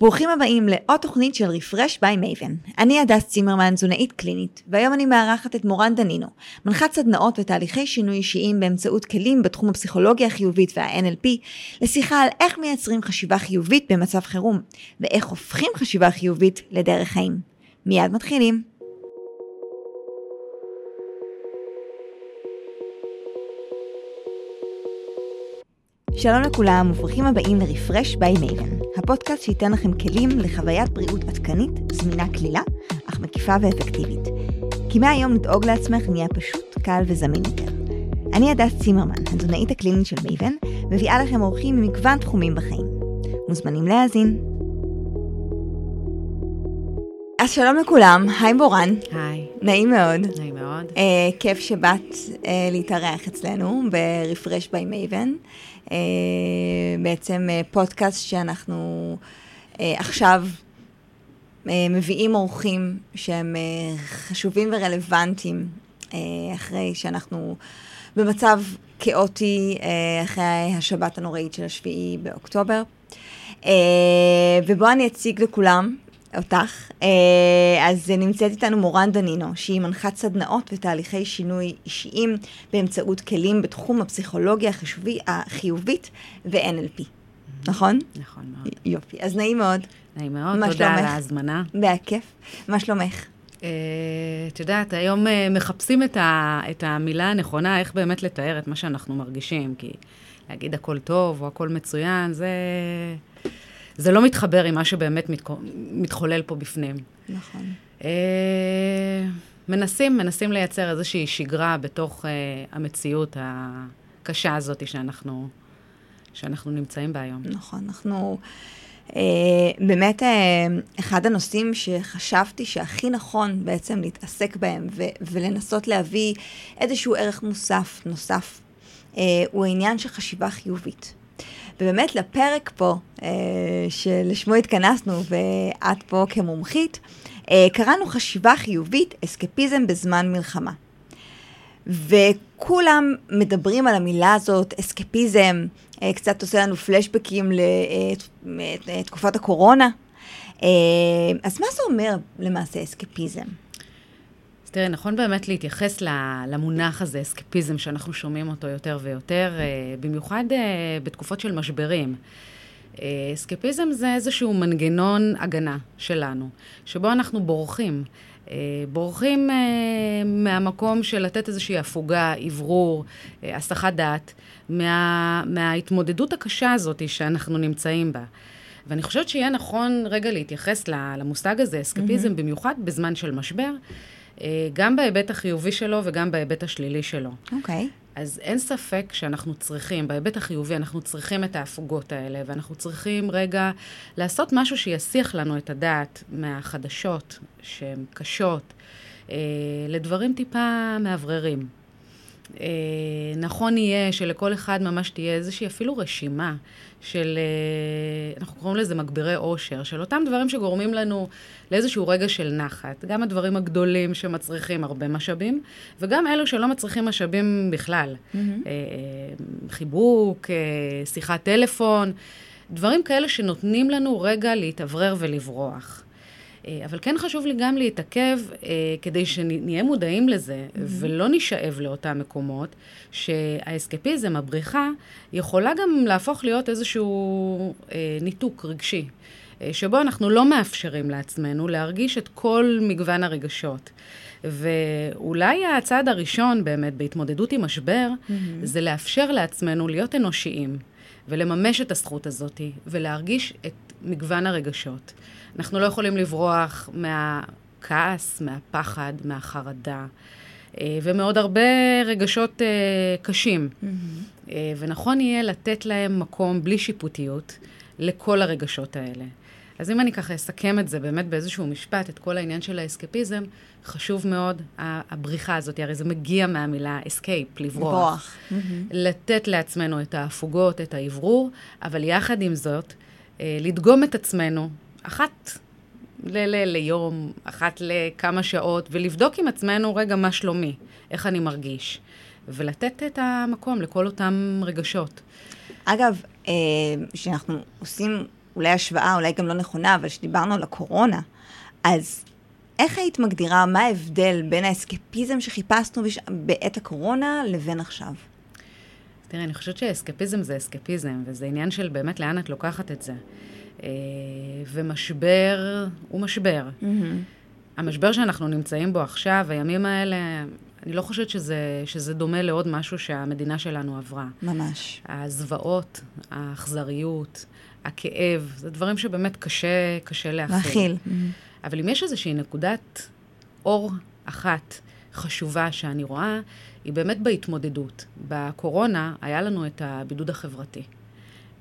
ברוכים הבאים לעוד תוכנית של Refresh by Maven. אני הדס צימרמן, תזונאית קלינית, והיום אני מארחת את מורן דנינו, מנחת סדנאות ותהליכי שינוי אישיים באמצעות כלים בתחום הפסיכולוגיה החיובית וה-NLP, לשיחה על איך מייצרים חשיבה חיובית במצב חירום, ואיך הופכים חשיבה חיובית לדרך חיים. מיד מתחילים. שלום לכולם וברוכים הבאים ל Refresh by Maven, הפודקאסט שייתן לכם כלים לחוויית בריאות עדכנית, זמינה קלילה, אך מקיפה ואפקטיבית. כי מהיום לדאוג לעצמך נהיה פשוט, קל וזמין יותר. אני הדס צימרמן, התזונאית הקלינית של Maven, מביאה לכם אורחים ממגוון תחומים בחיים. מוזמנים להאזין. אז שלום לכולם, היי מורן. היי. נעים מאוד. נעים מאוד. Uh, כיף שבאת uh, להתארח אצלנו ב Refresh by Maven. Uh, בעצם uh, פודקאסט שאנחנו uh, עכשיו מביאים אורחים שהם חשובים ורלוונטיים אחרי שאנחנו במצב כאוטי אחרי השבת הנוראית של השביעי באוקטובר. ובואו אני אציג לכולם אותך. אז נמצאת איתנו מורן דנינו, שהיא מנחת סדנאות ותהליכי שינוי אישיים באמצעות כלים בתחום הפסיכולוגיה החישובי, החיובית ו-NLP. נכון? נכון מאוד. יופי. אז נעים מאוד. נעים מאוד, תודה על ההזמנה. בכיף. מה שלומך? את יודעת, היום מחפשים את המילה הנכונה, איך באמת לתאר את מה שאנחנו מרגישים, כי להגיד הכל טוב או הכל מצוין, זה... זה לא מתחבר עם מה שבאמת מת, מתחולל פה בפנים. נכון. אה, מנסים, מנסים לייצר איזושהי שגרה בתוך אה, המציאות הקשה הזאת שאנחנו, שאנחנו נמצאים בה היום. נכון, אנחנו... אה, באמת, אה, אחד הנושאים שחשבתי שהכי נכון בעצם להתעסק בהם ו- ולנסות להביא איזשהו ערך מוסף נוסף, אה, הוא העניין של חשיבה חיובית. ובאמת לפרק פה, אה, שלשמו התכנסנו, ואת פה כמומחית, אה, קראנו חשיבה חיובית, אסקפיזם בזמן מלחמה. וכולם מדברים על המילה הזאת, אסקפיזם, אה, קצת עושה לנו פלשבקים לתקופת הקורונה. אז מה זה אומר למעשה אסקפיזם? אז תראה, נכון באמת להתייחס למונח הזה, אסקפיזם, שאנחנו שומעים אותו יותר ויותר, במיוחד בתקופות של משברים. אסקפיזם זה איזשהו מנגנון הגנה שלנו, שבו אנחנו בורחים. בורחים מהמקום של לתת איזושהי הפוגה, אוורור, הסחת דעת, מה, מההתמודדות הקשה הזאת שאנחנו נמצאים בה. ואני חושבת שיהיה נכון רגע להתייחס למושג הזה, אסקפיזם, mm-hmm. במיוחד בזמן של משבר. גם בהיבט החיובי שלו וגם בהיבט השלילי שלו. אוקיי. Okay. אז אין ספק שאנחנו צריכים, בהיבט החיובי, אנחנו צריכים את ההפוגות האלה, ואנחנו צריכים רגע לעשות משהו שיסיח לנו את הדעת מהחדשות שהן קשות, אה, לדברים טיפה מאווררים. אה, נכון יהיה שלכל אחד ממש תהיה איזושהי אפילו רשימה של, אה, אנחנו קוראים לזה מגבירי אושר, של אותם דברים שגורמים לנו לאיזשהו רגע של נחת. גם הדברים הגדולים שמצריכים הרבה משאבים, וגם אלו שלא מצריכים משאבים בכלל. Mm-hmm. אה, חיבוק, שיחת טלפון, דברים כאלה שנותנים לנו רגע להתאוורר ולברוח. אבל כן חשוב לי גם להתעכב כדי שנהיה מודעים לזה mm-hmm. ולא נשאב לאותם מקומות, שהאסקפיזם, הבריחה, יכולה גם להפוך להיות איזשהו אה, ניתוק רגשי, אה, שבו אנחנו לא מאפשרים לעצמנו להרגיש את כל מגוון הרגשות. ואולי הצעד הראשון באמת בהתמודדות עם משבר, mm-hmm. זה לאפשר לעצמנו להיות אנושיים, ולממש את הזכות הזאת, ולהרגיש את מגוון הרגשות. אנחנו לא יכולים לברוח מהכעס, מהפחד, מהחרדה. אה, ומעוד הרבה רגשות אה, קשים. Mm-hmm. ונכון יהיה לתת להם מקום בלי שיפוטיות לכל הרגשות האלה. אז אם אני ככה אסכם את זה באמת באיזשהו משפט, את כל העניין של האסקפיזם, חשוב מאוד הבריחה הזאת, הרי זה מגיע מהמילה escape, לברוח. לברוח. Mm-hmm. לתת לעצמנו את ההפוגות, את האוורור, אבל יחד עם זאת, לדגום את עצמנו, אחת ל- ל- ליום, אחת לכמה שעות, ולבדוק עם עצמנו, רגע, מה שלומי, איך אני מרגיש, ולתת את המקום לכל אותם רגשות. אגב, כשאנחנו אה, עושים אולי השוואה, אולי גם לא נכונה, אבל כשדיברנו על הקורונה, אז איך היית מגדירה, מה ההבדל בין האסקפיזם שחיפשנו בש... בעת הקורונה לבין עכשיו? תראה, אני חושבת שאסקפיזם זה אסקפיזם, וזה עניין של באמת לאן את לוקחת את זה. אה, ומשבר הוא משבר. Mm-hmm. המשבר שאנחנו נמצאים בו עכשיו, הימים האלה, אני לא חושבת שזה, שזה דומה לעוד משהו שהמדינה שלנו עברה. ממש. הזוועות, האכזריות, הכאב, זה דברים שבאמת קשה, קשה להכיל. להכיל. אבל אם יש איזושהי נקודת אור אחת חשובה שאני רואה, היא באמת בהתמודדות. בקורונה היה לנו את הבידוד החברתי.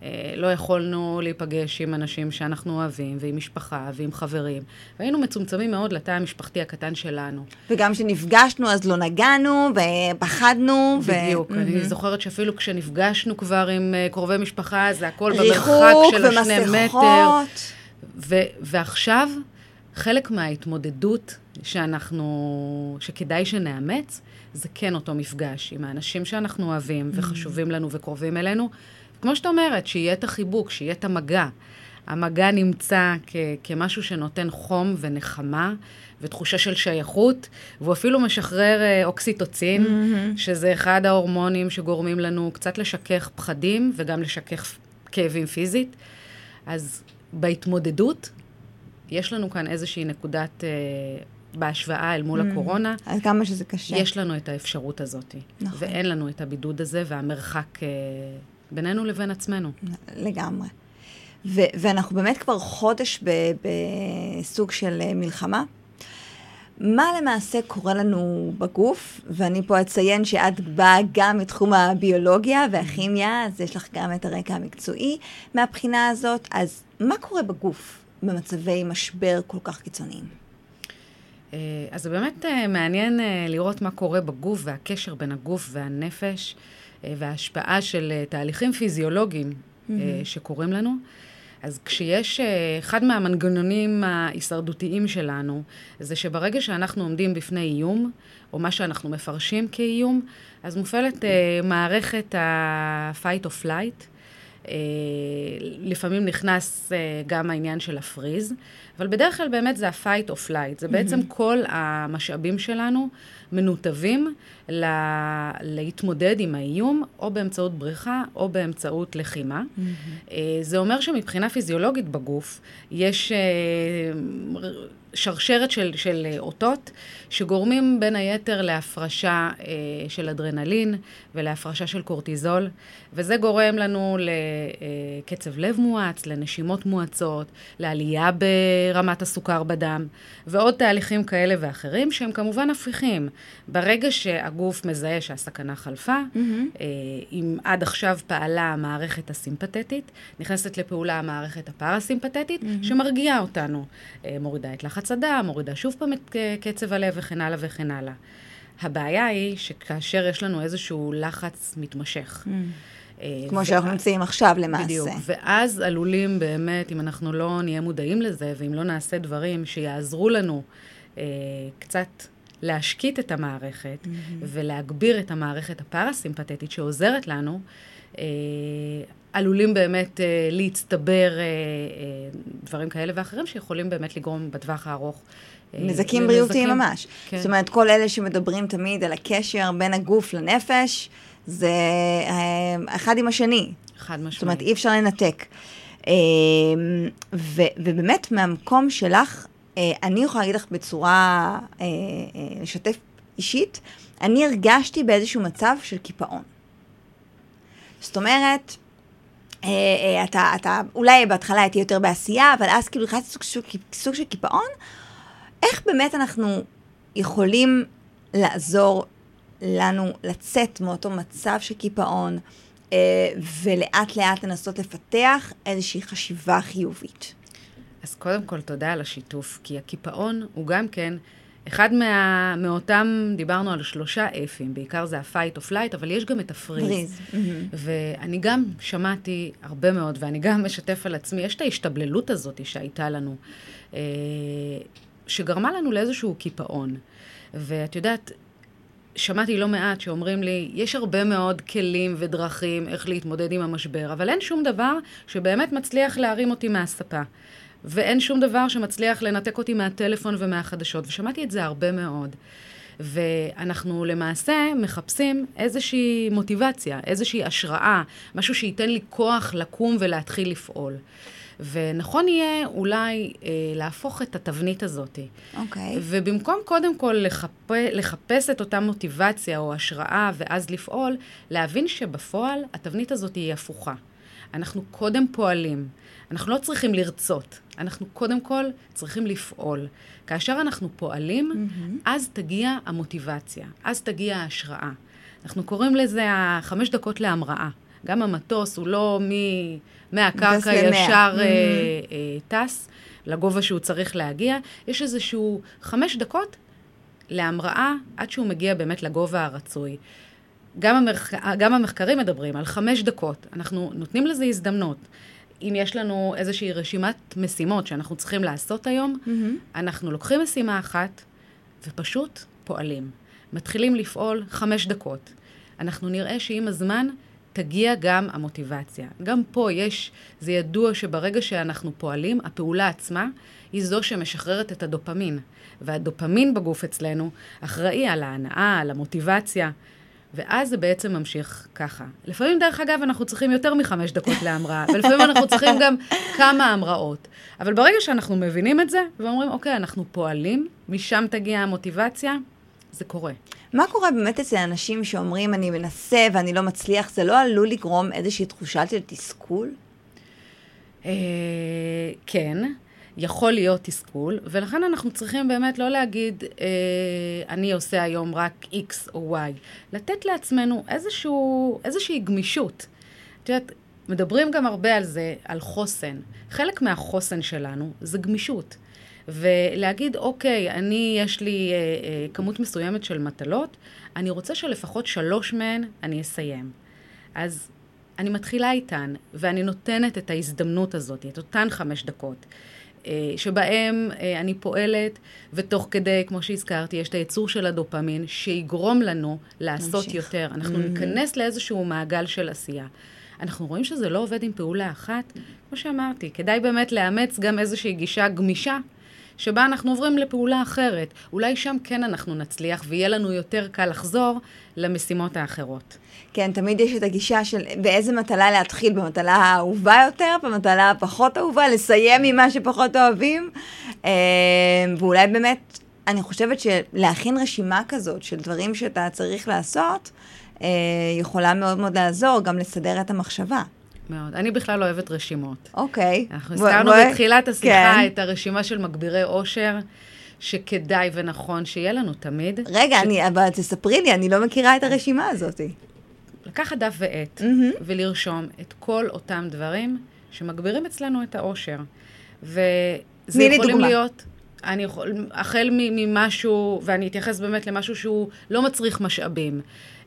אה, לא יכולנו להיפגש עם אנשים שאנחנו אוהבים, ועם משפחה, ועם חברים. והיינו מצומצמים מאוד לתא המשפחתי הקטן שלנו. וגם כשנפגשנו אז לא נגענו, ופחדנו. בדיוק. ו... אני. זוכרת שאפילו כשנפגשנו כבר עם אה, קרובי משפחה, זה הכל במרחק של השני מטר. ו- ועכשיו, חלק מההתמודדות שאנחנו, שכדאי שנאמץ, זה כן אותו מפגש עם האנשים שאנחנו אוהבים וחשובים לנו וקרובים אלינו. כמו שאת אומרת, שיהיה את החיבוק, שיהיה את המגע. המגע נמצא כ- כמשהו שנותן חום ונחמה ותחושה של שייכות, והוא אפילו משחרר אה, אוקסיטוצין, mm-hmm. שזה אחד ההורמונים שגורמים לנו קצת לשכך פחדים וגם לשכך כאבים פיזית. אז בהתמודדות, יש לנו כאן איזושהי נקודת... אה, בהשוואה אל מול mm. הקורונה. על כמה שזה קשה. יש לנו את האפשרות הזאת. נכון. ואין לנו את הבידוד הזה והמרחק אה, בינינו לבין עצמנו. לגמרי. ו- ואנחנו באמת כבר חודש בסוג של אה, מלחמה. מה למעשה קורה לנו בגוף, ואני פה אציין שאת באה גם מתחום הביולוגיה והכימיה, אז יש לך גם את הרקע המקצועי מהבחינה הזאת, אז מה קורה בגוף במצבי משבר כל כך קיצוניים? אה, אז זה באמת אה, מעניין לראות מה קורה בגוף והקשר בין הגוף והנפש. אה, וההשפעה של אה, תהליכים פיזיולוגיים mm-hmm. שקורים לנו. אז כשיש, אחד מהמנגנונים ההישרדותיים שלנו, זה שברגע שאנחנו עומדים בפני איום, או מה שאנחנו מפרשים כאיום, אז מופעלת מערכת ה-fight or flight. לפעמים נכנס גם העניין של הפריז, אבל בדרך כלל באמת זה ה-fight or flight. זה בעצם mm-hmm. כל המשאבים שלנו מנותבים לה, להתמודד עם האיום, או באמצעות בריחה, או באמצעות לחימה. Mm-hmm. זה אומר שמבחינה פיזיולוגית בגוף, יש אה, שרשרת של, של אותות שגורמים בין היתר להפרשה אה, של אדרנלין ולהפרשה של קורטיזול, וזה גורם לנו לקצב לב מואץ, לנשימות מואצות, לעלייה ברמת הסוכר בדם, ועוד תהליכים כאלה ואחרים שהם כמובן הפיכים. ברגע שהגוף מזהה שהסכנה חלפה, mm-hmm. אה, אם עד עכשיו פעלה המערכת הסימפתטית, נכנסת לפעולה המערכת הפרסימפתטית, mm-hmm. שמרגיעה אותנו, אה, מורידה את לחץ הדם, מורידה שוב פעם את קצב הלב וכן הלאה וכן הלאה. הבעיה היא שכאשר יש לנו איזשהו לחץ מתמשך, mm. אה, כמו שאנחנו נמצאים עכשיו למעשה. בדיוק, ואז עלולים באמת, אם אנחנו לא נהיה מודעים לזה, ואם לא נעשה דברים שיעזרו לנו אה, קצת להשקיט את המערכת, mm-hmm. ולהגביר את המערכת הפרסימפטית שעוזרת לנו, אה, עלולים באמת אה, להצטבר אה, אה, דברים כאלה ואחרים שיכולים באמת לגרום בטווח הארוך. אה, נזקים בריאותיים ממש. כן. זאת אומרת, כל אלה שמדברים תמיד על הקשר בין הגוף לנפש, זה אה, אחד עם השני. חד משמעית. זאת אומרת, אי אפשר לנתק. אה, ו, ובאמת, מהמקום שלך, אני יכולה להגיד לך בצורה, לשתף אישית, אני הרגשתי באיזשהו מצב של קיפאון. זאת אומרת, אתה, אתה, אולי בהתחלה הייתי יותר בעשייה, אבל אז כאילו נכנסתי סוג, סוג, סוג של קיפאון. איך באמת אנחנו יכולים לעזור לנו לצאת מאותו מצב של קיפאון, אה, ולאט לאט לנסות לפתח איזושהי חשיבה חיובית. אז קודם כל, תודה על השיתוף, כי הקיפאון הוא גם כן אחד מה, מאותם, דיברנו על שלושה F ים, בעיקר זה ה-fight or flight, אבל יש גם את ה freeze. freeze. Mm-hmm. ואני גם שמעתי הרבה מאוד, ואני גם משתף על עצמי, יש את ההשתבללות הזאת שהייתה לנו, אה, שגרמה לנו לאיזשהו קיפאון. ואת יודעת, שמעתי לא מעט שאומרים לי, יש הרבה מאוד כלים ודרכים איך להתמודד עם המשבר, אבל אין שום דבר שבאמת מצליח להרים אותי מהספה. ואין שום דבר שמצליח לנתק אותי מהטלפון ומהחדשות, ושמעתי את זה הרבה מאוד. ואנחנו למעשה מחפשים איזושהי מוטיבציה, איזושהי השראה, משהו שייתן לי כוח לקום ולהתחיל לפעול. ונכון יהיה אולי אה, להפוך את התבנית הזאת. אוקיי. Okay. ובמקום קודם כל לחפ... לחפש את אותה מוטיבציה או השראה ואז לפעול, להבין שבפועל התבנית הזאת היא הפוכה. אנחנו קודם פועלים. אנחנו לא צריכים לרצות, אנחנו קודם כל צריכים לפעול. כאשר אנחנו פועלים, mm-hmm. אז תגיע המוטיבציה, אז תגיע ההשראה. אנחנו קוראים לזה החמש דקות להמראה. גם המטוס הוא לא מ... מהקרקע ישר mm-hmm. אה, אה, טס לגובה שהוא צריך להגיע. יש איזשהו חמש דקות להמראה עד שהוא מגיע באמת לגובה הרצוי. גם, המחק... גם המחקרים מדברים על חמש דקות. אנחנו נותנים לזה הזדמנות. אם יש לנו איזושהי רשימת משימות שאנחנו צריכים לעשות היום, mm-hmm. אנחנו לוקחים משימה אחת ופשוט פועלים. מתחילים לפעול חמש דקות. אנחנו נראה שעם הזמן תגיע גם המוטיבציה. גם פה יש, זה ידוע שברגע שאנחנו פועלים, הפעולה עצמה היא זו שמשחררת את הדופמין. והדופמין בגוף אצלנו אחראי על ההנאה, על המוטיבציה. ואז זה בעצם ממשיך ככה. לפעמים, דרך אגב, אנחנו צריכים יותר מחמש דקות להמראה, ולפעמים אנחנו צריכים גם כמה המראות. אבל ברגע שאנחנו מבינים את זה, ואומרים, אוקיי, אנחנו פועלים, משם תגיע המוטיבציה, זה קורה. מה קורה באמת אצל אנשים שאומרים, אני מנסה ואני לא מצליח, זה לא עלול לגרום איזושהי תחושה של תסכול? אה, כן. יכול להיות תסכול, ולכן אנחנו צריכים באמת לא להגיד, אה, אני עושה היום רק X או Y, לתת לעצמנו איזשהו, איזושהי גמישות. את יודעת, מדברים גם הרבה על זה, על חוסן. חלק מהחוסן שלנו זה גמישות. ולהגיד, אוקיי, אני, יש לי אה, אה, כמות מסוימת של מטלות, אני רוצה שלפחות שלוש מהן אני אסיים. אז אני מתחילה איתן, ואני נותנת את ההזדמנות הזאת, את אותן חמש דקות. אה, שבהם אה, אני פועלת, ותוך כדי, כמו שהזכרתי, יש את הייצור של הדופמין, שיגרום לנו לעשות נמשיך. יותר. אנחנו mm-hmm. ניכנס לאיזשהו מעגל של עשייה. אנחנו רואים שזה לא עובד עם פעולה אחת. כמו שאמרתי, כדאי באמת לאמץ גם איזושהי גישה גמישה שבה אנחנו עוברים לפעולה אחרת. אולי שם כן אנחנו נצליח ויהיה לנו יותר קל לחזור למשימות האחרות. כן, תמיד יש את הגישה של באיזה מטלה להתחיל, במטלה האהובה יותר, במטלה הפחות אהובה, לסיים עם מה שפחות אוהבים. אה, ואולי באמת, אני חושבת שלהכין רשימה כזאת של דברים שאתה צריך לעשות, אה, יכולה מאוד מאוד לעזור, גם לסדר את המחשבה. מאוד. אני בכלל לא אוהבת רשימות. אוקיי. אנחנו הזכרנו בתחילת השיחה כן. את הרשימה של מגבירי אושר. שכדאי ונכון שיהיה לנו תמיד. רגע, ש... אני, אבל תספרי לי, אני לא מכירה את הרשימה הזאת. לקחת דף ועט mm-hmm. ולרשום את כל אותם דברים שמגבירים אצלנו את האושר. וזה יכולים דוגמה. להיות... אני יכול, החל ממשהו, ואני אתייחס באמת למשהו שהוא לא מצריך משאבים.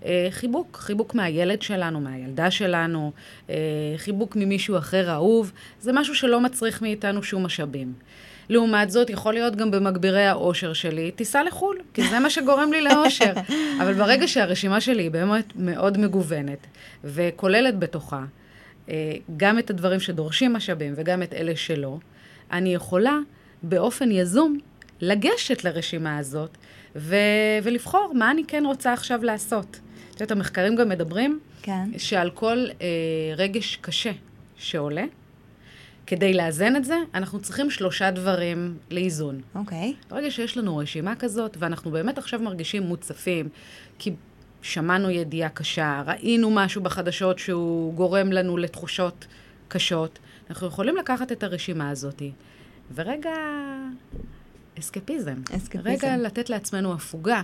אה, חיבוק, חיבוק מהילד שלנו, מהילדה שלנו, אה, חיבוק ממישהו אחר אהוב, זה משהו שלא מצריך מאיתנו שום משאבים. לעומת זאת, יכול להיות גם במגבירי האושר שלי, תיסע לחו"ל, כי זה מה שגורם לי לאושר. אבל ברגע שהרשימה שלי היא באמת מאוד מגוונת, וכוללת בתוכה אה, גם את הדברים שדורשים משאבים וגם את אלה שלא, אני יכולה באופן יזום לגשת לרשימה הזאת ו- ולבחור מה אני כן רוצה עכשיו לעשות. את יודעת, המחקרים גם מדברים כן. שעל כל אה, רגש קשה שעולה, כדי לאזן את זה, אנחנו צריכים שלושה דברים לאיזון. אוקיי. Okay. ברגע שיש לנו רשימה כזאת, ואנחנו באמת עכשיו מרגישים מוצפים, כי שמענו ידיעה קשה, ראינו משהו בחדשות שהוא גורם לנו לתחושות קשות, אנחנו יכולים לקחת את הרשימה הזאת, ורגע, אסקפיזם. אסקפיזם. רגע לתת לעצמנו הפוגה.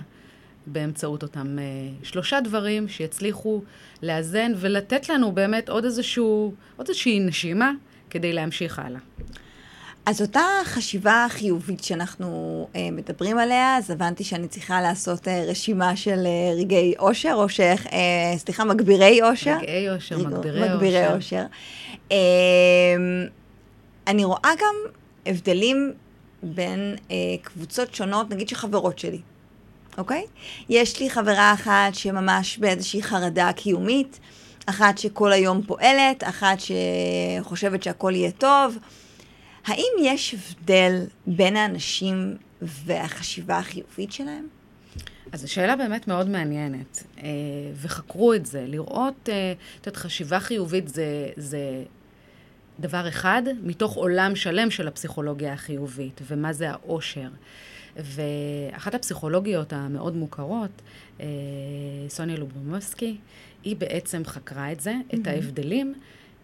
באמצעות אותם uh, שלושה דברים שיצליחו לאזן ולתת לנו באמת עוד איזשהו, עוד איזושהי נשימה כדי להמשיך הלאה. אז אותה חשיבה חיובית שאנחנו uh, מדברים עליה, אז הבנתי שאני צריכה לעשות uh, רשימה של uh, רגעי אושר, או ש... Uh, סליחה, מגבירי אושר. רגעי אושר, רגע, מגבירי, מגבירי אושר. אושר. Uh, אני רואה גם הבדלים בין uh, קבוצות שונות, נגיד שחברות שלי. אוקיי? יש לי חברה אחת שממש באיזושהי חרדה קיומית, אחת שכל היום פועלת, אחת שחושבת שהכל יהיה טוב. האם יש הבדל בין האנשים והחשיבה החיובית שלהם? אז זו שאלה באמת מאוד מעניינת, אה, וחקרו את זה, לראות, אה, את יודעת, חשיבה חיובית זה, זה דבר אחד מתוך עולם שלם של הפסיכולוגיה החיובית, ומה זה האושר. ואחת הפסיכולוגיות המאוד מוכרות, אה, סוניה לובומוסקי, היא בעצם חקרה את זה, mm-hmm. את ההבדלים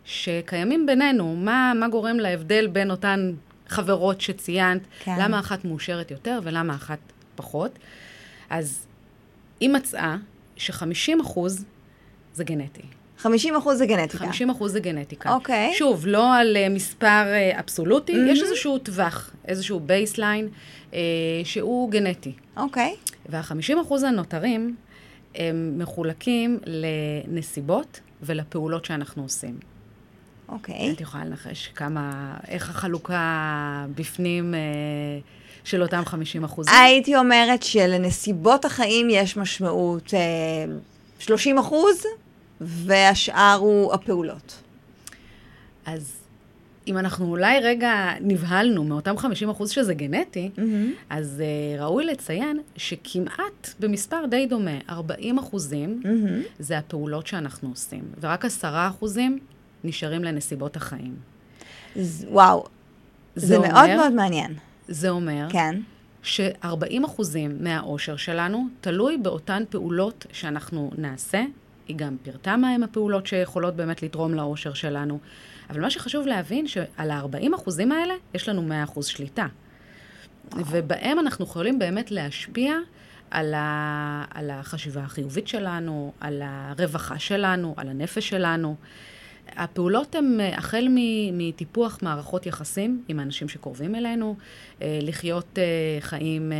שקיימים בינינו, מה, מה גורם להבדל בין אותן חברות שציינת, כן. למה אחת מאושרת יותר ולמה אחת פחות. אז היא מצאה ש-50 אחוז זה גנטי. 50 אחוז זה גנטיקה. 50 אחוז זה גנטיקה. אוקיי. Okay. שוב, לא על אה, מספר אה, אבסולוטי, mm-hmm. יש איזשהו טווח, איזשהו baseline, אה, שהוא גנטי. אוקיי. Okay. וה-50 אחוז הנותרים, הם מחולקים לנסיבות ולפעולות שאנחנו עושים. אוקיי. את יכולה לנחש כמה, איך החלוקה בפנים... אה, של אותם 50 אחוזים? הייתי אומרת שלנסיבות החיים יש משמעות אה, 30 אחוז, והשאר הוא הפעולות. אז אם אנחנו אולי רגע נבהלנו מאותם 50 אחוז שזה גנטי, mm-hmm. אז uh, ראוי לציין שכמעט במספר די דומה, 40 אחוזים mm-hmm. זה הפעולות שאנחנו עושים, ורק 10 אחוזים נשארים לנסיבות החיים. ז, וואו, זה, זה אומר, מאוד מאוד מעניין. זה אומר כן. ש-40 אחוזים מהאושר שלנו תלוי באותן פעולות שאנחנו נעשה. היא גם פירטה מהם הפעולות שיכולות באמת לתרום לאושר שלנו. אבל מה שחשוב להבין, שעל ה-40 אחוזים האלה יש לנו 100 אחוז שליטה. ובהם אנחנו יכולים באמת להשפיע על, ה, על החשיבה החיובית שלנו, על הרווחה שלנו, על הנפש שלנו. הפעולות הן אה, החל מטיפוח מערכות יחסים עם האנשים שקרובים אלינו, אה, לחיות אה, חיים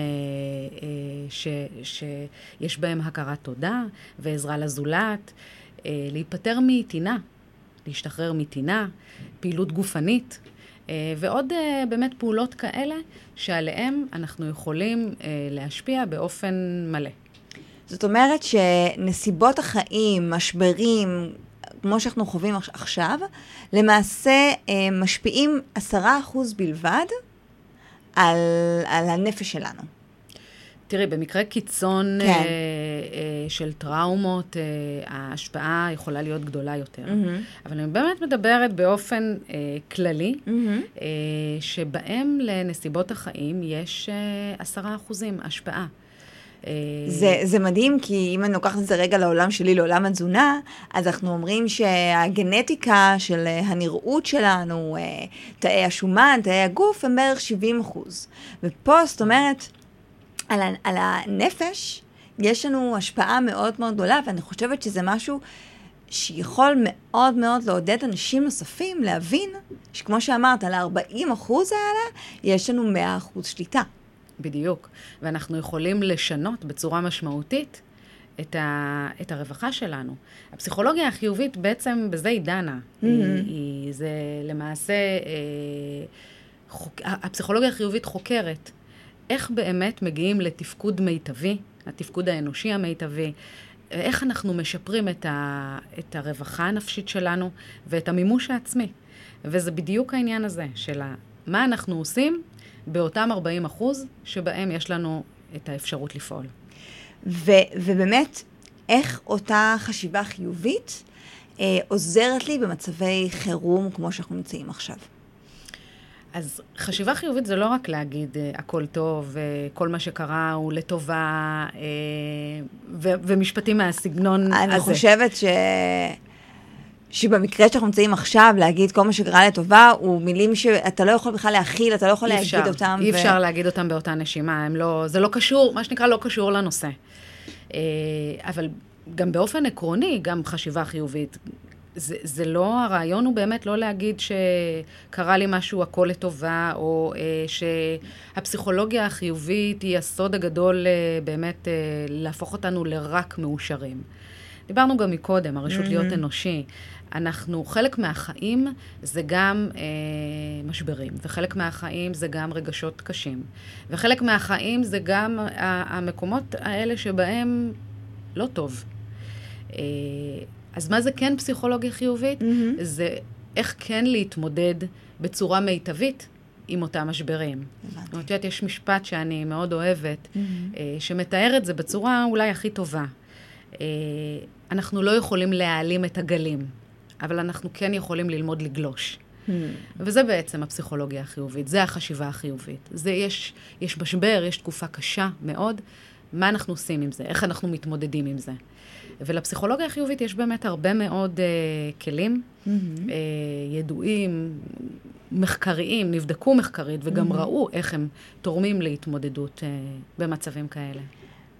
ש, שיש בהם הכרת תודה ועזרה לזולת, להיפטר מטינה, להשתחרר מטינה, פעילות גופנית. ועוד באמת פעולות כאלה שעליהן אנחנו יכולים להשפיע באופן מלא. זאת אומרת שנסיבות החיים, משברים, כמו שאנחנו חווים עכשיו, למעשה אה, משפיעים עשרה אחוז בלבד על, על הנפש שלנו. תראי, במקרה קיצון כן. אה, אה, של טראומות, אה, ההשפעה יכולה להיות גדולה יותר. Mm-hmm. אבל אני באמת מדברת באופן אה, כללי, mm-hmm. אה, שבהם לנסיבות החיים יש אה, עשרה אה, אחוזים השפעה. זה, זה מדהים, כי אם אני לוקחת את זה רגע לעולם שלי, לעולם התזונה, אז אנחנו אומרים שהגנטיקה של הנראות שלנו, אה, תאי השומן, תאי הגוף, הם בערך 70 אחוז. ופה, זאת אומרת, על, על הנפש, יש לנו השפעה מאוד מאוד גדולה, ואני חושבת שזה משהו שיכול מאוד מאוד לעודד אנשים נוספים להבין שכמו שאמרת, על ה-40 אחוז האלה, יש לנו 100 אחוז שליטה. בדיוק. ואנחנו יכולים לשנות בצורה משמעותית את, ה, את הרווחה שלנו. הפסיכולוגיה החיובית בעצם בזה היא דנה. Mm-hmm. היא, היא, זה למעשה, אה, חוק, הפסיכולוגיה החיובית חוקרת איך באמת מגיעים לתפקוד מיטבי, התפקוד האנושי המיטבי, איך אנחנו משפרים את, ה, את הרווחה הנפשית שלנו ואת המימוש העצמי. וזה בדיוק העניין הזה של מה אנחנו עושים באותם 40 אחוז שבהם יש לנו את האפשרות לפעול. ו- ובאמת, איך אותה חשיבה חיובית אה, עוזרת לי במצבי חירום כמו שאנחנו נמצאים עכשיו? אז חשיבה חיובית זה לא רק להגיד אה, הכל טוב, אה, כל מה שקרה הוא לטובה, אה, ו- ומשפטים מהסגנון אני הזה. אני חושבת ש... שבמקרה שאנחנו נמצאים עכשיו, להגיד כל מה שקרה לטובה, הוא מילים שאתה לא יכול בכלל להכיל, אתה לא יכול להגיד אפשר, אותם. אי ו... אפשר להגיד אותם באותה נשימה, לא, זה לא קשור, מה שנקרא לא קשור לנושא. אה, אבל גם באופן עקרוני, גם חשיבה חיובית. זה, זה לא, הרעיון הוא באמת לא להגיד שקרה לי משהו הכל לטובה, או אה, שהפסיכולוגיה החיובית היא הסוד הגדול אה, באמת אה, להפוך אותנו לרק מאושרים. דיברנו גם מקודם, הרשות להיות אנושי. אנחנו, חלק מהחיים זה גם אה, משברים, וחלק מהחיים זה גם רגשות קשים, וחלק מהחיים זה גם המקומות האלה שבהם לא טוב. אה, אז מה זה כן פסיכולוגיה חיובית? Mm-hmm. זה איך כן להתמודד בצורה מיטבית עם אותם משברים. זאת אומרת, יש משפט שאני מאוד אוהבת, mm-hmm. אה, שמתאר את זה בצורה אולי הכי טובה. אה, אנחנו לא יכולים להעלים את הגלים, אבל אנחנו כן יכולים ללמוד לגלוש. Hmm. וזה בעצם הפסיכולוגיה החיובית, זה החשיבה החיובית. זה יש, יש משבר, יש תקופה קשה מאוד, מה אנחנו עושים עם זה? איך אנחנו מתמודדים עם זה? ולפסיכולוגיה החיובית יש באמת הרבה מאוד uh, כלים mm-hmm. uh, ידועים, מחקריים, נבדקו מחקרית, וגם mm-hmm. ראו איך הם תורמים להתמודדות uh, במצבים כאלה.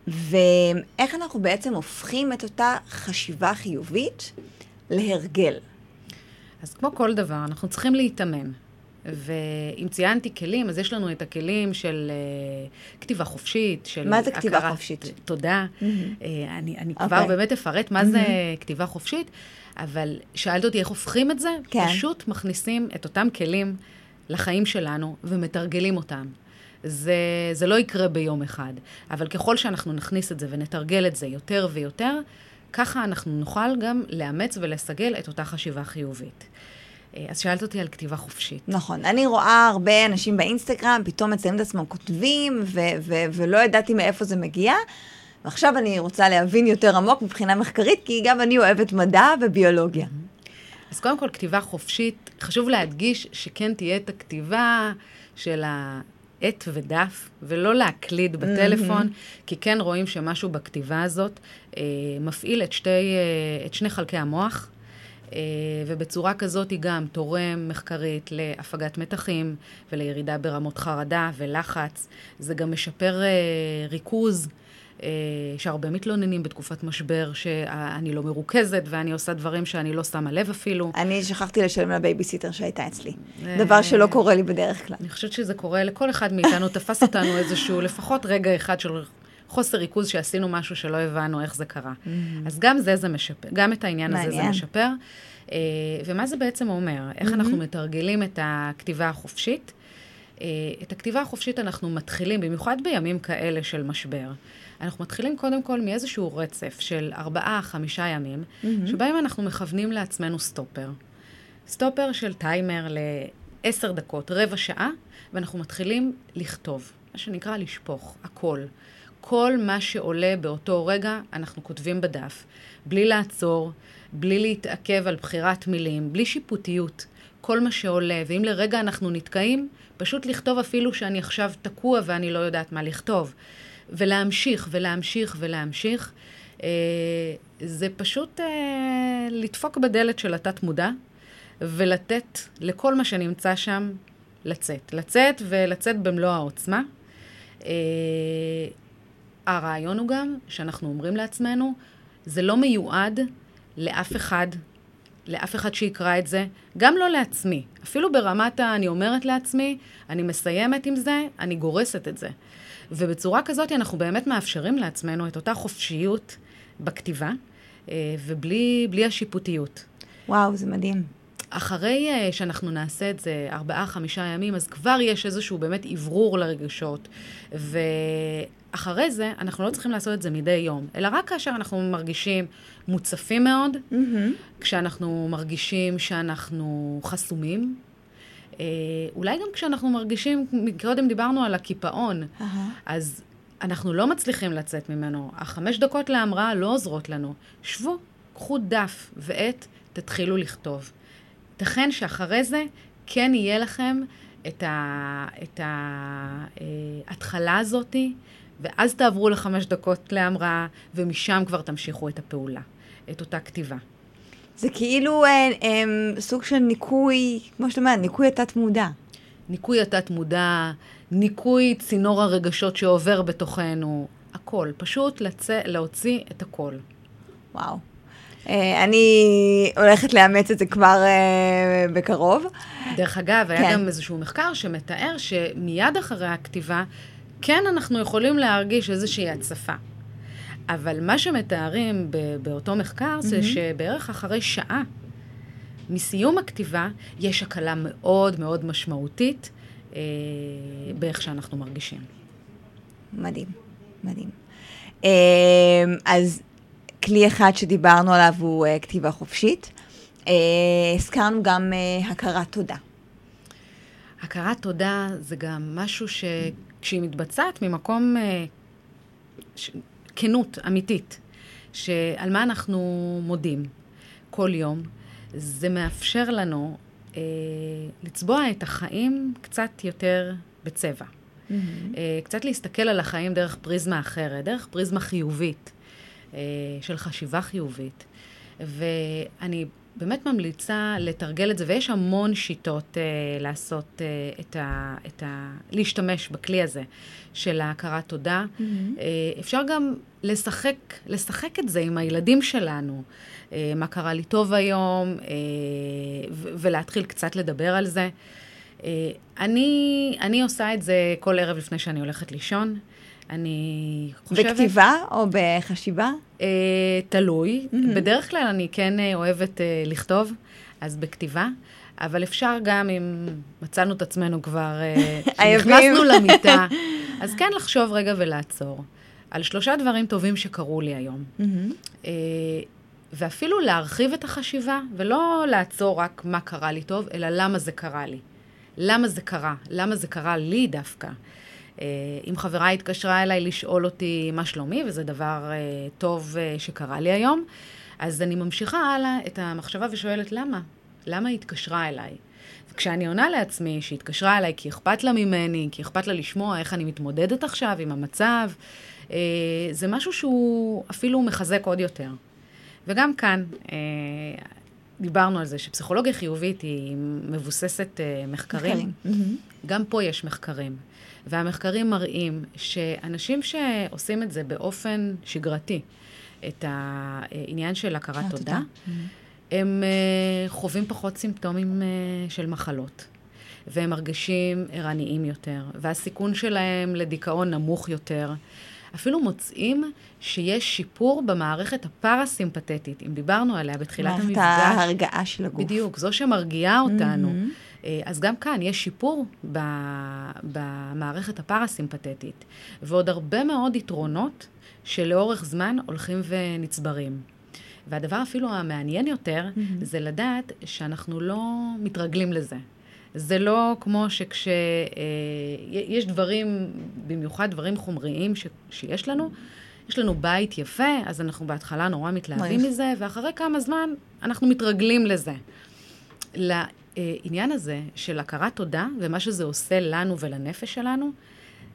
ואיך אנחנו בעצם הופכים את אותה חשיבה חיובית להרגל? אז כמו כל דבר, אנחנו צריכים להתאמן. ואם ציינתי כלים, אז יש לנו את הכלים של uh, כתיבה חופשית, של מה זה כתיבה הכרת, חופשית? תודה. Mm-hmm. Uh, אני, אני okay. כבר אוקיי. באמת אפרט מה mm-hmm. זה כתיבה חופשית, אבל שאלת אותי איך הופכים את זה? כן. פשוט מכניסים את אותם כלים לחיים שלנו ומתרגלים אותם. זה, זה לא יקרה ביום אחד, אבל ככל שאנחנו נכניס את זה ונתרגל את זה יותר ויותר, ככה אנחנו נוכל גם לאמץ ולסגל את אותה חשיבה חיובית. אה, אז שאלת אותי על כתיבה חופשית. נכון. אני רואה הרבה אנשים באינסטגרם, פתאום מציינים את עצמם כותבים, ו- ו- ולא ידעתי מאיפה זה מגיע. ועכשיו אני רוצה להבין יותר עמוק מבחינה מחקרית, כי גם אני אוהבת מדע וביולוגיה. אז קודם כל, כתיבה חופשית, חשוב להדגיש שכן תהיה את הכתיבה של עט ודף, ולא להקליד בטלפון, mm-hmm. כי כן רואים שמשהו בכתיבה הזאת אה, מפעיל את, שתי, אה, את שני חלקי המוח. אה, ובצורה כזאת היא גם תורם מחקרית להפגת מתחים ולירידה ברמות חרדה ולחץ. זה גם משפר אה, ריכוז. אה, שהרבה מתלוננים בתקופת משבר, שאני לא מרוכזת ואני עושה דברים שאני לא שמה לב אפילו. אני שכחתי לשלם לבייביסיטר שהייתה אצלי. דבר שלא קורה לי בדרך כלל. אני חושבת שזה קורה לכל אחד מאיתנו, תפס אותנו איזשהו, לפחות רגע אחד של חוסר ריכוז שעשינו משהו שלא הבנו איך זה קרה. Mm-hmm. אז גם זה זה משפר, גם את העניין הזה זה משפר. אה, ומה זה בעצם אומר? איך mm-hmm. אנחנו מתרגלים את הכתיבה החופשית? אה, את הכתיבה החופשית אנחנו מתחילים, במיוחד בימים כאלה של משבר. אנחנו מתחילים קודם כל מאיזשהו רצף של ארבעה, חמישה ימים, mm-hmm. שבהם אנחנו מכוונים לעצמנו סטופר. סטופר של טיימר לעשר דקות, רבע שעה, ואנחנו מתחילים לכתוב, מה שנקרא לשפוך, הכל. כל מה שעולה באותו רגע, אנחנו כותבים בדף, בלי לעצור, בלי להתעכב על בחירת מילים, בלי שיפוטיות. כל מה שעולה, ואם לרגע אנחנו נתקעים, פשוט לכתוב אפילו שאני עכשיו תקוע ואני לא יודעת מה לכתוב. ולהמשיך ולהמשיך ולהמשיך. אה, זה פשוט אה, לדפוק בדלת של התת-מודע ולתת לכל מה שנמצא שם לצאת. לצאת ולצאת במלוא העוצמה. אה, הרעיון הוא גם שאנחנו אומרים לעצמנו, זה לא מיועד לאף אחד, לאף אחד שיקרא את זה, גם לא לעצמי. אפילו ברמת ה... אני אומרת לעצמי, אני מסיימת עם זה, אני גורסת את זה. ובצורה כזאת אנחנו באמת מאפשרים לעצמנו את אותה חופשיות בכתיבה, אה, ובלי השיפוטיות. וואו, זה מדהים. אחרי אה, שאנחנו נעשה את זה ארבעה, חמישה ימים, אז כבר יש איזשהו באמת אוורור לרגשות. ואחרי זה, אנחנו לא צריכים לעשות את זה מדי יום, אלא רק כאשר אנחנו מרגישים מוצפים מאוד, mm-hmm. כשאנחנו מרגישים שאנחנו חסומים, אולי גם כשאנחנו מרגישים, קודם דיברנו על הקיפאון, uh-huh. אז אנחנו לא מצליחים לצאת ממנו. החמש דקות להמראה לא עוזרות לנו. שבו, קחו דף ועט, תתחילו לכתוב. ייתכן שאחרי זה כן יהיה לכם את, ההתחלה הזאתי, ואז תעברו לחמש דקות להמראה, ומשם כבר תמשיכו את הפעולה, את אותה כתיבה. זה כאילו אה, אה, סוג של ניקוי, כמו שאת אומרת, ניקוי התת-מודע. ניקוי התת-מודע, ניקוי צינור הרגשות שעובר בתוכנו, הכל. פשוט לצא, להוציא את הכל. וואו. אה, אני הולכת לאמץ את זה כבר אה, בקרוב. דרך אגב, היה כן. גם איזשהו מחקר שמתאר שמיד אחרי הכתיבה, כן אנחנו יכולים להרגיש איזושהי הצפה. אבל מה שמתארים באותו מחקר זה mm-hmm. שבערך אחרי שעה מסיום הכתיבה יש הקלה מאוד מאוד משמעותית אה, באיך שאנחנו מרגישים. מדהים, מדהים. אה, אז כלי אחד שדיברנו עליו הוא אה, כתיבה חופשית. אה, הזכרנו גם אה, הכרת תודה. הכרת תודה זה גם משהו שכשהיא מתבצעת ממקום אה, ש... כנות אמיתית, שעל מה אנחנו מודים כל יום, זה מאפשר לנו אה, לצבוע את החיים קצת יותר בצבע. Mm-hmm. אה, קצת להסתכל על החיים דרך פריזמה אחרת, דרך פריזמה חיובית, אה, של חשיבה חיובית. ואני באמת ממליצה לתרגל את זה, ויש המון שיטות אה, לעשות אה, את, ה, את ה... להשתמש בכלי הזה של ההכרת תודה. Mm-hmm. אה, אפשר גם לשחק, לשחק את זה עם הילדים שלנו, אה, מה קרה לי טוב היום, אה, ו- ולהתחיל קצת לדבר על זה. אה, אני, אני עושה את זה כל ערב לפני שאני הולכת לישון. אני חושבת... בכתיבה או בחשיבה? אה, תלוי. Mm-hmm. בדרך כלל אני כן אה, אוהבת אה, לכתוב, אז בכתיבה. אבל אפשר גם אם מצאנו את עצמנו כבר, אה, נכנסנו למיטה, אז כן לחשוב רגע ולעצור. על שלושה דברים טובים שקרו לי היום. Mm-hmm. ואפילו להרחיב את החשיבה, ולא לעצור רק מה קרה לי טוב, אלא למה זה קרה לי. למה זה קרה? למה זה קרה לי דווקא? אה, אם חברה התקשרה אליי לשאול אותי מה שלומי, וזה דבר אה, טוב אה, שקרה לי היום, אז אני ממשיכה הלאה את המחשבה ושואלת למה? למה היא התקשרה אליי? וכשאני עונה לעצמי שהיא התקשרה אליי כי אכפת לה ממני, כי אכפת לה לשמוע איך אני מתמודדת עכשיו עם המצב, זה משהו שהוא אפילו מחזק עוד יותר. וגם כאן, דיברנו על זה שפסיכולוגיה חיובית היא מבוססת מחקרים. מחקרים. גם פה יש מחקרים. והמחקרים מראים שאנשים שעושים את זה באופן שגרתי, את העניין של הכרת תודה. הם אה, חווים פחות סימפטומים אה, של מחלות. והם מרגישים ערניים יותר, והסיכון שלהם לדיכאון נמוך יותר. אפילו מוצאים שיש שיפור במערכת הפרסימפטית, אם דיברנו עליה בתחילת המפגש. מערכת ההרגעה של הגוף. בדיוק, זו שמרגיעה אותנו. Mm-hmm. אה, אז גם כאן יש שיפור במערכת הפרסימפטית, ועוד הרבה מאוד יתרונות שלאורך זמן הולכים ונצברים. והדבר אפילו המעניין יותר, mm-hmm. זה לדעת שאנחנו לא מתרגלים לזה. זה לא כמו שכש... אה, יש דברים, במיוחד דברים חומריים ש, שיש לנו, יש לנו בית יפה, אז אנחנו בהתחלה נורא מתלהבים מזה, ואחרי כמה זמן אנחנו מתרגלים לזה. העניין הזה של הכרת תודה ומה שזה עושה לנו ולנפש שלנו,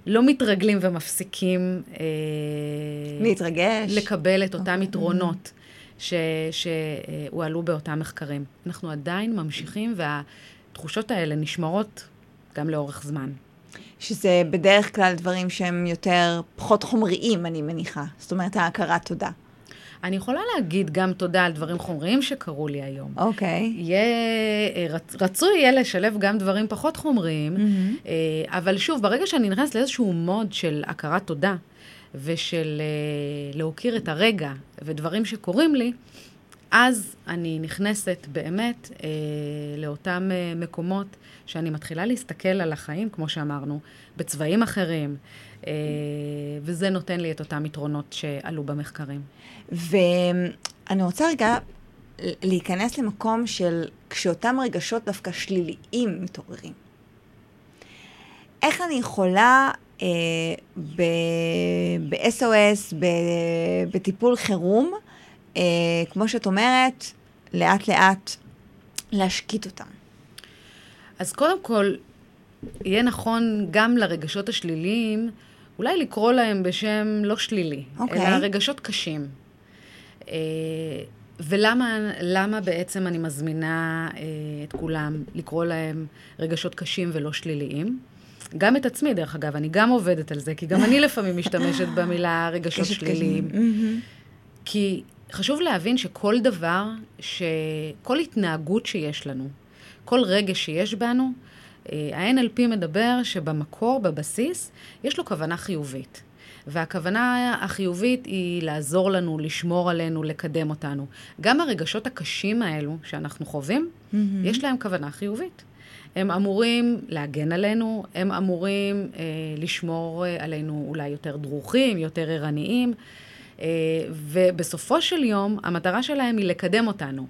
לא מתרגלים ומפסיקים... אה, להתרגש. לקבל את אותם יתרונות שהועלו באותם מחקרים. אנחנו עדיין ממשיכים, והתחושות האלה נשמרות גם לאורך זמן. שזה בדרך כלל דברים שהם יותר, פחות חומריים, אני מניחה. זאת אומרת, ההכרת תודה. אני יכולה להגיד גם תודה על דברים חומריים שקרו לי היום. אוקיי. Okay. יהיה, אה, רצ, רצוי יהיה לשלב גם דברים פחות חומריים, mm-hmm. אבל שוב, ברגע שאני נכנסת לאיזשהו מוד של הכרת תודה, ושל אה, להוקיר את הרגע ודברים שקורים לי, אז אני נכנסת באמת אה, לאותם אה, מקומות שאני מתחילה להסתכל על החיים, כמו שאמרנו, בצבעים אחרים, וזה נותן לי את אותם יתרונות שעלו במחקרים. ואני רוצה רגע להיכנס למקום של כשאותם רגשות דווקא שליליים מתעוררים. איך אני יכולה אה, ב-SOS, בטיפול חירום, אה, כמו שאת אומרת, לאט לאט להשקיט אותם? אז קודם כל, יהיה נכון גם לרגשות השליליים, אולי לקרוא להם בשם לא שלילי, okay. אלא אוקיי. רגשות קשים. אה, ולמה בעצם אני מזמינה אה, את כולם לקרוא להם רגשות קשים ולא שליליים? גם את עצמי, דרך אגב, אני גם עובדת על זה, כי גם אני לפעמים משתמשת במילה רגשות שליליים. כי חשוב להבין שכל דבר, שכל התנהגות שיש לנו, כל רגש שיש בנו, ה-NLP מדבר שבמקור, בבסיס, יש לו כוונה חיובית. והכוונה החיובית היא לעזור לנו, לשמור עלינו, לקדם אותנו. גם הרגשות הקשים האלו שאנחנו חווים, mm-hmm. יש להם כוונה חיובית. הם אמורים להגן עלינו, הם אמורים אה, לשמור אה, עלינו אולי יותר דרוכים, יותר ערניים, אה, ובסופו של יום, המטרה שלהם היא לקדם אותנו.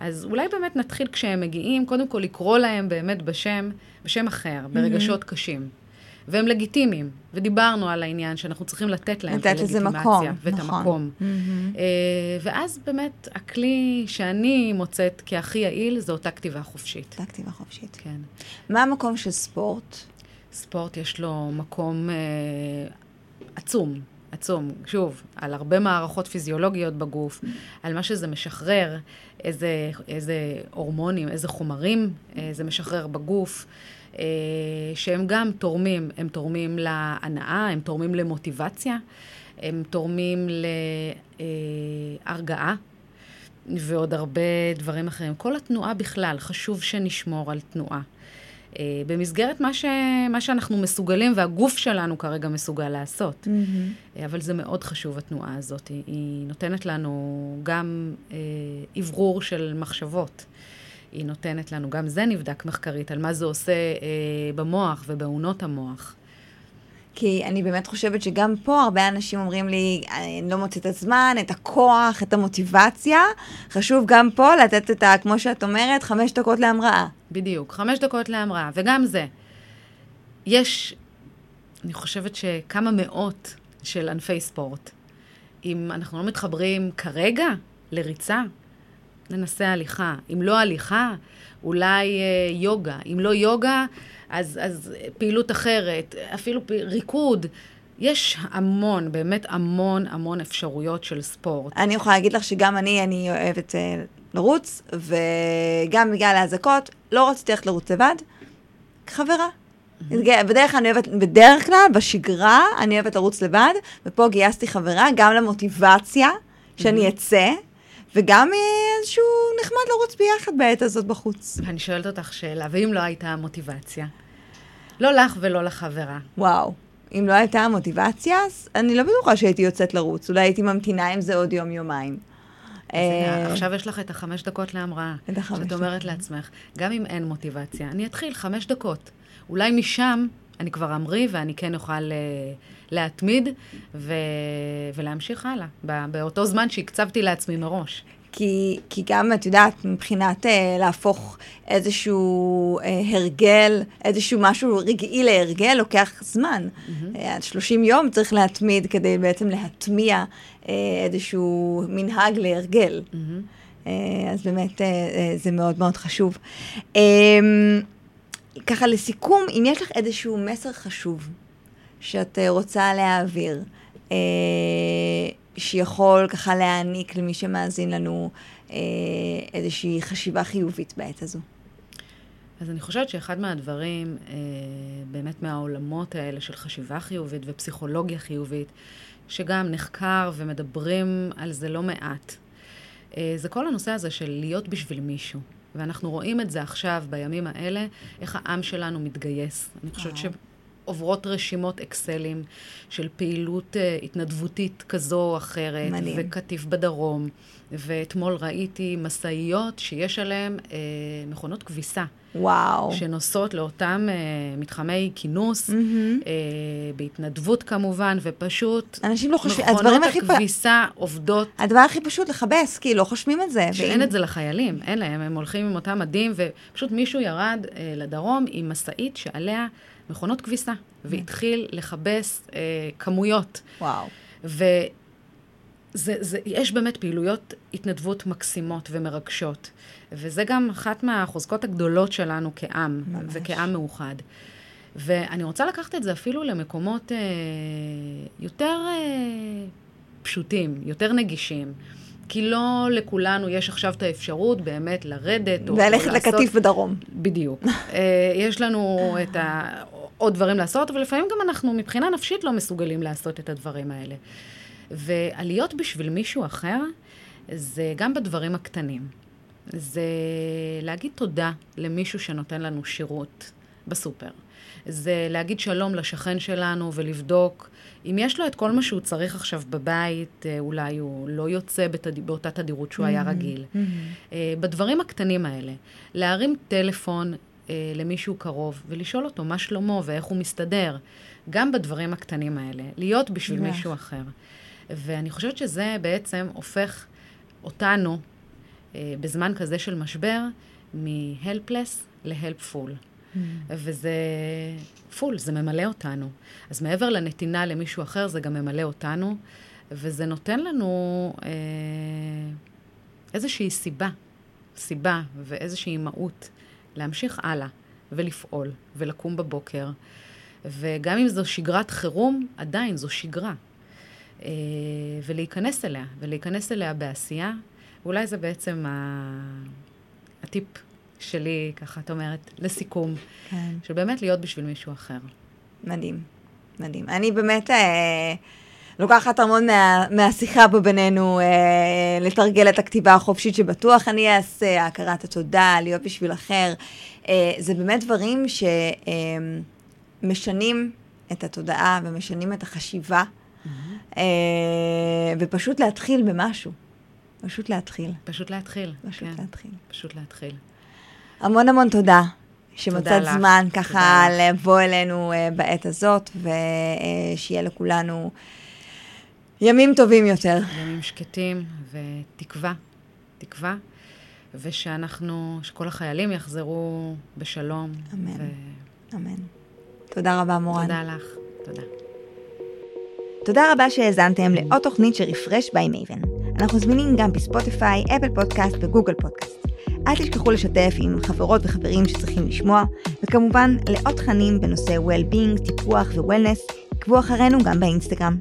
אז אולי באמת נתחיל כשהם מגיעים, קודם כל לקרוא להם באמת בשם, בשם אחר, ברגשות mm-hmm. קשים. והם לגיטימיים, ודיברנו על העניין שאנחנו צריכים לתת להם את הלגיטימציה ואת נכון. המקום. Mm-hmm. ואז באמת הכלי שאני מוצאת כהכי יעיל זה אותה כתיבה חופשית. אותה כתיבה חופשית. כן. מה המקום של ספורט? ספורט יש לו מקום אה, עצום. עצום, שוב, על הרבה מערכות פיזיולוגיות בגוף, על מה שזה משחרר, איזה, איזה הורמונים, איזה חומרים אה, זה משחרר בגוף. אה, שהם גם תורמים, הם תורמים להנאה, הם תורמים למוטיבציה, הם תורמים להרגעה ועוד הרבה דברים אחרים. כל התנועה בכלל, חשוב שנשמור על תנועה. אה, במסגרת מה, ש, מה שאנחנו מסוגלים והגוף שלנו כרגע מסוגל לעשות. Mm-hmm. אבל זה מאוד חשוב, התנועה הזאת. היא נותנת לנו גם אוורור של מחשבות. היא נותנת לנו, גם זה נבדק מחקרית, על מה זה עושה אה, במוח ובאונות המוח. כי אני באמת חושבת שגם פה הרבה אנשים אומרים לי, אני לא מוצא את הזמן, את הכוח, את המוטיבציה. חשוב גם פה לתת את ה, כמו שאת אומרת, חמש דקות להמראה. בדיוק, חמש דקות להמראה. וגם זה, יש, אני חושבת שכמה מאות של ענפי ספורט. אם אנחנו לא מתחברים כרגע לריצה, ננסה הליכה. אם לא הליכה, אולי אה, יוגה. אם לא יוגה, אז, אז פעילות אחרת, אפילו פ... ריקוד. יש המון, באמת המון המון אפשרויות של ספורט. אני יכולה להגיד לך שגם אני, אני אוהבת אה, לרוץ, וגם בגלל האזעקות, לא רציתי ללכת לרוץ לבד, חברה. בדרך כלל אני אוהבת, בדרך כלל, בשגרה, אני אוהבת לרוץ לבד, ופה גייסתי חברה גם למוטיבציה, שאני אצא. וגם איזשהו נחמד לרוץ ביחד בעת הזאת בחוץ. ואני שואלת אותך שאלה, ואם לא הייתה מוטיבציה? לא לך ולא לחברה. וואו. אם לא הייתה מוטיבציה, אז אני לא בטוחה שהייתי יוצאת לרוץ. אולי הייתי ממתינה עם זה עוד יום-יומיים. אה, עכשיו יש לך את החמש דקות להמראה. את החמש דקות. שאת אומרת לעצמך, גם אם אין מוטיבציה, אני אתחיל חמש דקות. אולי משם אני כבר אמריא ואני כן אוכל uh, להתמיד ו... ולהמשיך הלאה, באותו זמן שהקצבתי לעצמי מראש. כי, כי גם, את יודעת, מבחינת uh, להפוך איזשהו uh, הרגל, איזשהו משהו רגעי להרגל, לוקח זמן. Mm-hmm. Uh, עד 30 יום צריך להתמיד כדי בעצם להטמיע uh, איזשהו מנהג להרגל. Mm-hmm. Uh, אז באמת uh, uh, זה מאוד מאוד חשוב. Uh, ככה לסיכום, אם יש לך איזשהו מסר חשוב שאת אה, רוצה להעביר, אה, שיכול ככה להעניק למי שמאזין לנו אה, איזושהי חשיבה חיובית בעת הזו. אז אני חושבת שאחד מהדברים, אה, באמת מהעולמות האלה של חשיבה חיובית ופסיכולוגיה חיובית, שגם נחקר ומדברים על זה לא מעט, אה, זה כל הנושא הזה של להיות בשביל מישהו. ואנחנו רואים את זה עכשיו, בימים האלה, איך העם שלנו מתגייס. אני חושבת שעוברות רשימות אקסלים של פעילות uh, התנדבותית כזו או אחרת, מדהים. וקטיף בדרום, ואתמול ראיתי משאיות שיש עליהן uh, מכונות כביסה. וואו. שנוסעות לאותם uh, מתחמי כינוס, mm-hmm. uh, בהתנדבות כמובן, ופשוט... אנשים לא חושבים, הדברים הכי... מכונות הכביסה פ... עובדות... הדבר הכי פשוט לכבס, כי לא חושבים את זה. שאין ואם... את זה לחיילים, אין להם, הם הולכים עם אותם מדים, ופשוט מישהו ירד uh, לדרום עם משאית שעליה מכונות כביסה, והתחיל לכבס uh, כמויות. וואו. ו... זה, זה, יש באמת פעילויות התנדבות מקסימות ומרגשות. וזה גם אחת מהחוזקות הגדולות שלנו כעם, ממש. וכעם מאוחד. ואני רוצה לקחת את זה אפילו למקומות אה, יותר אה, פשוטים, יותר נגישים. כי לא לכולנו יש עכשיו את האפשרות באמת לרדת או, או לעשות... לקטיף בדרום. בדיוק. אה, יש לנו את ה... עוד דברים לעשות, ולפעמים גם אנחנו מבחינה נפשית לא מסוגלים לעשות את הדברים האלה. ועליות בשביל מישהו אחר, זה גם בדברים הקטנים. זה להגיד תודה למישהו שנותן לנו שירות בסופר. זה להגיד שלום לשכן שלנו ולבדוק אם יש לו את כל מה שהוא צריך עכשיו בבית, אה, אולי הוא לא יוצא בתד... באותה תדירות שהוא היה רגיל. בדברים הקטנים האלה, להרים טלפון למישהו קרוב ולשאול אותו מה שלמה ואיך הוא מסתדר, גם בדברים הקטנים האלה, להיות בשביל מישהו אחר. ואני חושבת שזה בעצם הופך אותנו, אה, בזמן כזה של משבר, מ-helpless ל-helpful. Mm. וזה פול, זה ממלא אותנו. אז מעבר לנתינה למישהו אחר, זה גם ממלא אותנו, וזה נותן לנו אה, איזושהי סיבה, סיבה ואיזושהי מהות להמשיך הלאה ולפעול ולקום בבוקר. וגם אם זו שגרת חירום, עדיין זו שגרה. אה, ולהיכנס אליה, ולהיכנס אליה בעשייה. ואולי זה בעצם ה... הטיפ שלי, ככה את אומרת, לסיכום. כן. של באמת להיות בשביל מישהו אחר. מדהים, מדהים. אני באמת אה, לוקחת המון מה, מהשיחה פה בינינו, אה, לתרגל את הכתיבה החופשית שבטוח אני אעשה, הכרת התודה, להיות בשביל אחר. אה, זה באמת דברים שמשנים אה, את התודעה ומשנים את החשיבה. Mm-hmm. אה, ופשוט להתחיל במשהו. פשוט להתחיל. פשוט להתחיל. פשוט כן. להתחיל. פשוט להתחיל. המון המון תודה. שמצאת זמן ככה לבוא אלינו uh, בעת הזאת, ושיהיה uh, לכולנו ימים טובים יותר. ימים שקטים ותקווה, תקווה, ושאנחנו, שכל החיילים יחזרו בשלום. אמן, ו... אמן. תודה רבה, מורן. תודה לך, תודה. תודה רבה שהאזנתם לעוד תוכנית של רפרש ביי מייבן. אנחנו זמינים גם בספוטיפיי, אפל פודקאסט וגוגל פודקאסט. אל תשכחו לשתף עם חברות וחברים שצריכים לשמוע, וכמובן לעוד תכנים בנושא well-being, טיפוח ו-wellness, עקבו אחרינו גם באינסטגרם.